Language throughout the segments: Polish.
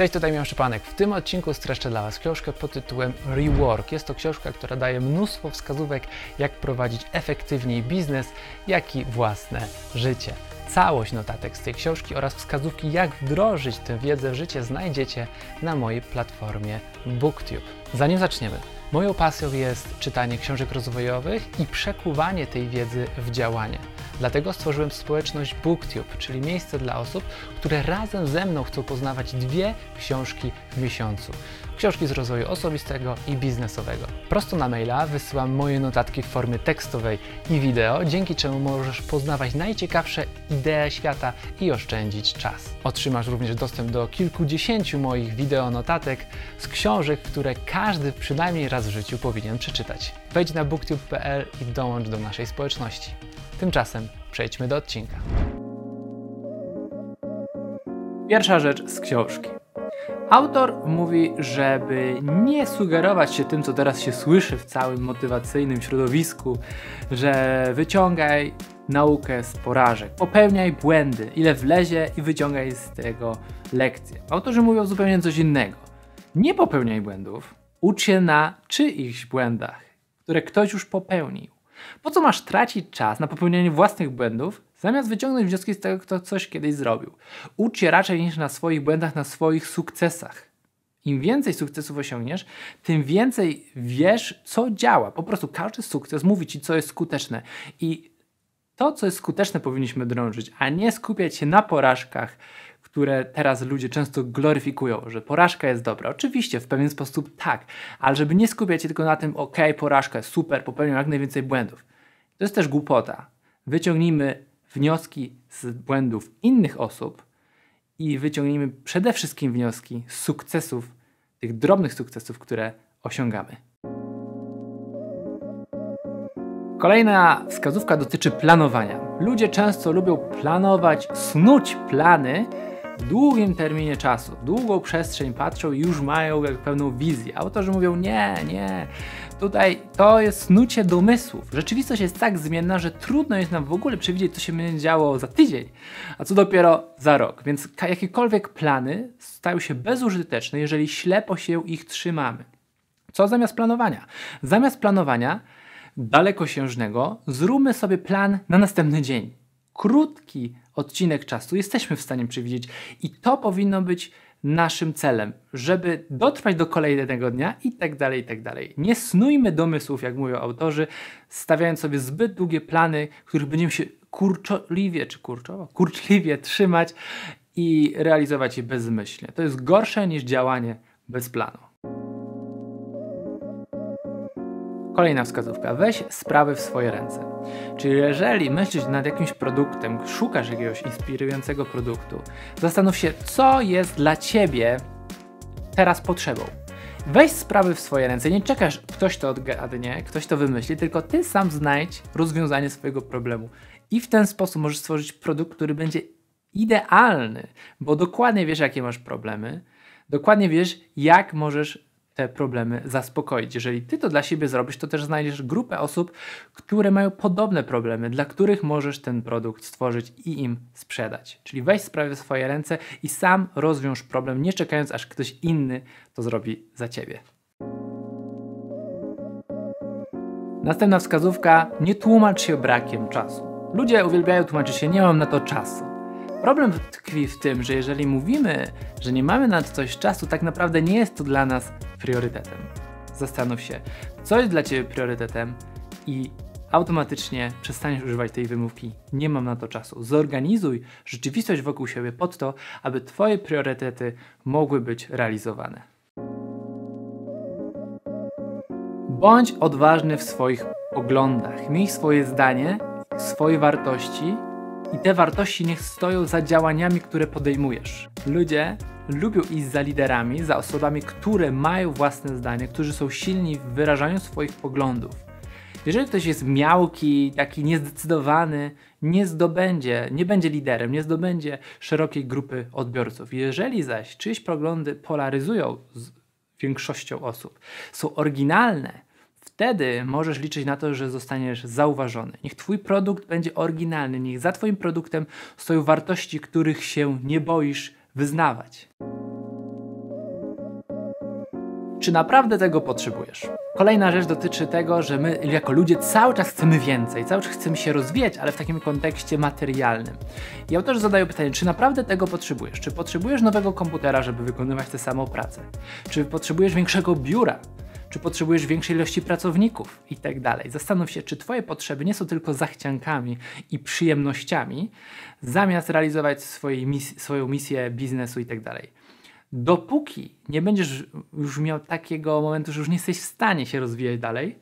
Cześć, tutaj Miał Szypanek. W tym odcinku streszczę dla Was książkę pod tytułem Rework. Jest to książka, która daje mnóstwo wskazówek, jak prowadzić efektywniej biznes, jak i własne życie. Całość notatek z tej książki oraz wskazówki, jak wdrożyć tę wiedzę w życie, znajdziecie na mojej platformie BookTube. Zanim zaczniemy, moją pasją jest czytanie książek rozwojowych i przekuwanie tej wiedzy w działanie. Dlatego stworzyłem społeczność BookTube, czyli miejsce dla osób, które razem ze mną chcą poznawać dwie książki w miesiącu. Książki z rozwoju osobistego i biznesowego. Prosto na maila wysyłam moje notatki w formie tekstowej i wideo, dzięki czemu możesz poznawać najciekawsze idee świata i oszczędzić czas. Otrzymasz również dostęp do kilkudziesięciu moich wideo notatek z książek, które każdy przynajmniej raz w życiu powinien przeczytać. Wejdź na booktube.pl i dołącz do naszej społeczności. Tymczasem przejdźmy do odcinka. Pierwsza rzecz z książki. Autor mówi, żeby nie sugerować się tym, co teraz się słyszy w całym motywacyjnym środowisku, że wyciągaj naukę z porażek, popełniaj błędy, ile wlezie i wyciągaj z tego lekcje. Autorzy mówią zupełnie coś innego. Nie popełniaj błędów, ucz się na czyichś błędach, które ktoś już popełnił. Po co masz tracić czas na popełnianie własnych błędów, zamiast wyciągnąć wnioski z tego, kto coś kiedyś zrobił? Ucz się raczej niż na swoich błędach, na swoich sukcesach. Im więcej sukcesów osiągniesz, tym więcej wiesz, co działa. Po prostu każdy sukces mówi ci, co jest skuteczne. I to, co jest skuteczne, powinniśmy drążyć, a nie skupiać się na porażkach, które teraz ludzie często gloryfikują, że porażka jest dobra. Oczywiście, w pewien sposób tak, ale żeby nie skupiać się tylko na tym, ok, porażka super, popełniam jak najwięcej błędów. To jest też głupota. Wyciągnijmy wnioski z błędów innych osób i wyciągnijmy przede wszystkim wnioski z sukcesów, tych drobnych sukcesów, które osiągamy. Kolejna wskazówka dotyczy planowania. Ludzie często lubią planować, snuć plany, w długim terminie czasu, długą przestrzeń patrzą i już mają jak pełną wizję. Autorzy mówią nie, nie, tutaj to jest snucie domysłów. Rzeczywistość jest tak zmienna, że trudno jest nam w ogóle przewidzieć, co się będzie działo za tydzień, a co dopiero za rok. Więc jakiekolwiek plany stają się bezużyteczne, jeżeli ślepo się ich trzymamy. Co zamiast planowania? Zamiast planowania dalekosiężnego, zróbmy sobie plan na następny dzień. Krótki odcinek czasu jesteśmy w stanie przewidzieć i to powinno być naszym celem, żeby dotrwać do kolejnego dnia i tak dalej, i tak dalej. Nie snujmy domysłów, jak mówią autorzy, stawiając sobie zbyt długie plany, których będziemy się kurczoliwie, czy kurczowo, kurczliwie trzymać i realizować je bezmyślnie. To jest gorsze niż działanie bez planu. Kolejna wskazówka. Weź sprawy w swoje ręce. Czyli jeżeli myślisz nad jakimś produktem, szukasz jakiegoś inspirującego produktu, zastanów się, co jest dla ciebie teraz potrzebą. Weź sprawy w swoje ręce, nie czekasz, ktoś to odgadnie, ktoś to wymyśli, tylko ty sam znajdź rozwiązanie swojego problemu. I w ten sposób możesz stworzyć produkt, który będzie idealny, bo dokładnie wiesz, jakie masz problemy, dokładnie wiesz, jak możesz te problemy zaspokoić. Jeżeli ty to dla siebie zrobisz, to też znajdziesz grupę osób, które mają podobne problemy, dla których możesz ten produkt stworzyć i im sprzedać. Czyli weź sprawę w swoje ręce i sam rozwiąż problem, nie czekając aż ktoś inny to zrobi za ciebie. Następna wskazówka: nie tłumacz się brakiem czasu. Ludzie uwielbiają tłumaczyć się, nie mam na to czasu. Problem tkwi w tym, że jeżeli mówimy, że nie mamy na coś czasu, tak naprawdę nie jest to dla nas priorytetem. Zastanów się, co jest dla Ciebie priorytetem i automatycznie przestaniesz używać tej wymówki nie mam na to czasu. Zorganizuj rzeczywistość wokół siebie pod to, aby Twoje priorytety mogły być realizowane. Bądź odważny w swoich poglądach. Miej swoje zdanie, swoje wartości i te wartości niech stoją za działaniami, które podejmujesz. Ludzie lubią iść za liderami, za osobami, które mają własne zdanie, którzy są silni w wyrażaniu swoich poglądów. Jeżeli ktoś jest miałki, taki niezdecydowany, nie zdobędzie, nie będzie liderem, nie zdobędzie szerokiej grupy odbiorców. Jeżeli zaś czyjeś poglądy polaryzują z większością osób, są oryginalne, wtedy możesz liczyć na to, że zostaniesz zauważony. Niech Twój produkt będzie oryginalny, niech za Twoim produktem stoją wartości, których się nie boisz wyznawać. Czy naprawdę tego potrzebujesz? Kolejna rzecz dotyczy tego, że my jako ludzie cały czas chcemy więcej, cały czas chcemy się rozwijać, ale w takim kontekście materialnym. I autorzy zadają pytanie, czy naprawdę tego potrzebujesz? Czy potrzebujesz nowego komputera, żeby wykonywać tę samą pracę? Czy potrzebujesz większego biura? Czy potrzebujesz większej ilości pracowników i tak dalej? Zastanów się, czy Twoje potrzeby nie są tylko zachciankami i przyjemnościami, zamiast realizować swojej mis swoją misję biznesu i tak dalej dopóki nie będziesz już miał takiego momentu, że już nie jesteś w stanie się rozwijać dalej,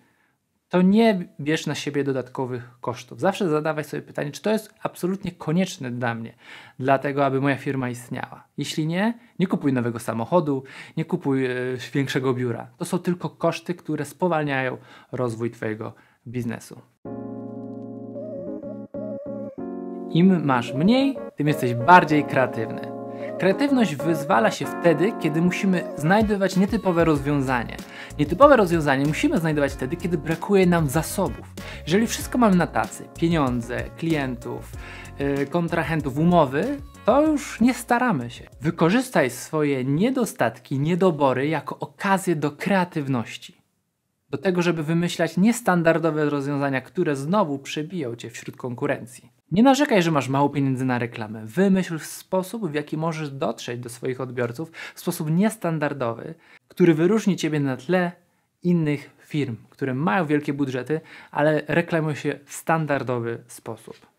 to nie bierz na siebie dodatkowych kosztów. Zawsze zadawaj sobie pytanie, czy to jest absolutnie konieczne dla mnie, dlatego aby moja firma istniała. Jeśli nie, nie kupuj nowego samochodu, nie kupuj e, większego biura. To są tylko koszty, które spowalniają rozwój Twojego biznesu. Im masz mniej, tym jesteś bardziej kreatywny. Kreatywność wyzwala się wtedy, kiedy musimy znajdować nietypowe rozwiązanie. Nietypowe rozwiązanie musimy znajdować wtedy, kiedy brakuje nam zasobów. Jeżeli wszystko mamy na tacy, pieniądze, klientów, yy, kontrahentów, umowy, to już nie staramy się. Wykorzystaj swoje niedostatki, niedobory jako okazję do kreatywności. Do tego, żeby wymyślać niestandardowe rozwiązania, które znowu przebiją cię wśród konkurencji. Nie narzekaj, że masz mało pieniędzy na reklamę. Wymyśl sposób, w jaki możesz dotrzeć do swoich odbiorców w sposób niestandardowy, który wyróżni ciebie na tle innych firm, które mają wielkie budżety, ale reklamują się w standardowy sposób.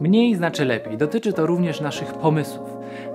Mniej znaczy lepiej. Dotyczy to również naszych pomysłów.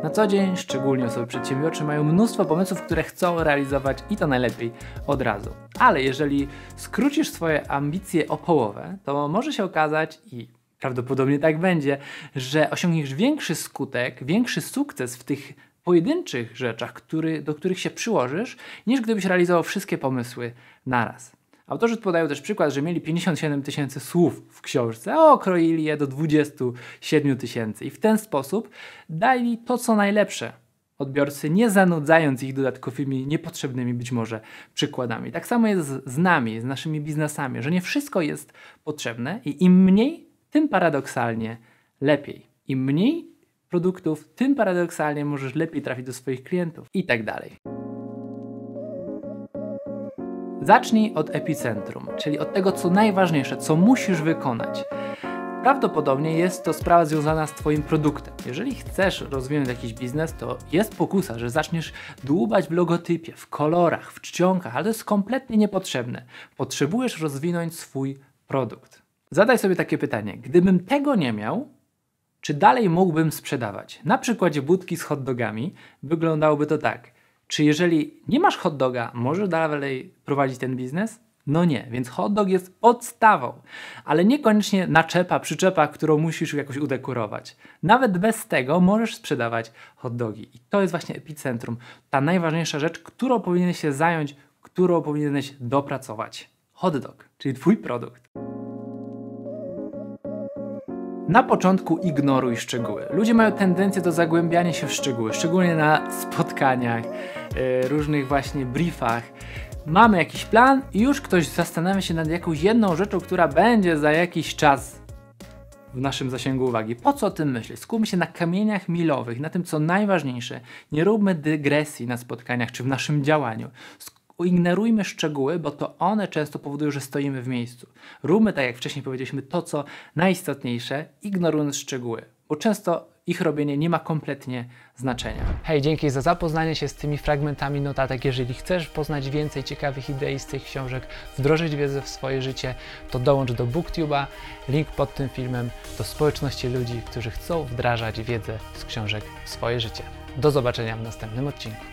Na co dzień, szczególnie osoby przedsiębiorcze, mają mnóstwo pomysłów, które chcą realizować i to najlepiej od razu. Ale jeżeli skrócisz swoje ambicje o połowę, to może się okazać i prawdopodobnie tak będzie, że osiągniesz większy skutek, większy sukces w tych pojedynczych rzeczach, który, do których się przyłożysz, niż gdybyś realizował wszystkie pomysły naraz. Autorzy podają też przykład, że mieli 57 tysięcy słów w książce, a okroili je do 27 tysięcy i w ten sposób dali to, co najlepsze odbiorcy, nie zanudzając ich dodatkowymi, niepotrzebnymi być może przykładami. Tak samo jest z nami, z naszymi biznesami, że nie wszystko jest potrzebne i im mniej, tym paradoksalnie lepiej. Im mniej produktów, tym paradoksalnie możesz lepiej trafić do swoich klientów i tak dalej. Zacznij od epicentrum, czyli od tego, co najważniejsze, co musisz wykonać. Prawdopodobnie jest to sprawa związana z Twoim produktem. Jeżeli chcesz rozwinąć jakiś biznes, to jest pokusa, że zaczniesz dłubać w logotypie, w kolorach, w czcionkach, ale to jest kompletnie niepotrzebne. Potrzebujesz rozwinąć swój produkt. Zadaj sobie takie pytanie: gdybym tego nie miał, czy dalej mógłbym sprzedawać? Na przykładzie budki z hotdogami wyglądałoby to tak. Czy jeżeli nie masz hot doga, możesz dalej prowadzić ten biznes? No nie, więc hot dog jest podstawą, ale niekoniecznie naczepa, przyczepa, którą musisz jakoś udekorować. Nawet bez tego możesz sprzedawać hot dogi. I to jest właśnie epicentrum, ta najważniejsza rzecz, którą powinieneś się zająć, którą powinieneś dopracować. Hot dog, czyli twój produkt. Na początku ignoruj szczegóły. Ludzie mają tendencję do zagłębiania się w szczegóły, szczególnie na spotkaniach, yy, różnych właśnie briefach. Mamy jakiś plan i już ktoś zastanawia się nad jakąś jedną rzeczą, która będzie za jakiś czas w naszym zasięgu uwagi. Po co o tym myśleć? Skupmy się na kamieniach milowych, na tym, co najważniejsze. Nie róbmy dygresji na spotkaniach czy w naszym działaniu. Ignorujmy szczegóły, bo to one często powodują, że stoimy w miejscu. Róbmy, tak jak wcześniej powiedzieliśmy, to co najistotniejsze, ignorując szczegóły, bo często ich robienie nie ma kompletnie znaczenia. Hej, dzięki za zapoznanie się z tymi fragmentami notatek. Jeżeli chcesz poznać więcej ciekawych idei z tych książek, wdrożyć wiedzę w swoje życie, to dołącz do BookTube'a. Link pod tym filmem do społeczności ludzi, którzy chcą wdrażać wiedzę z książek w swoje życie. Do zobaczenia w następnym odcinku.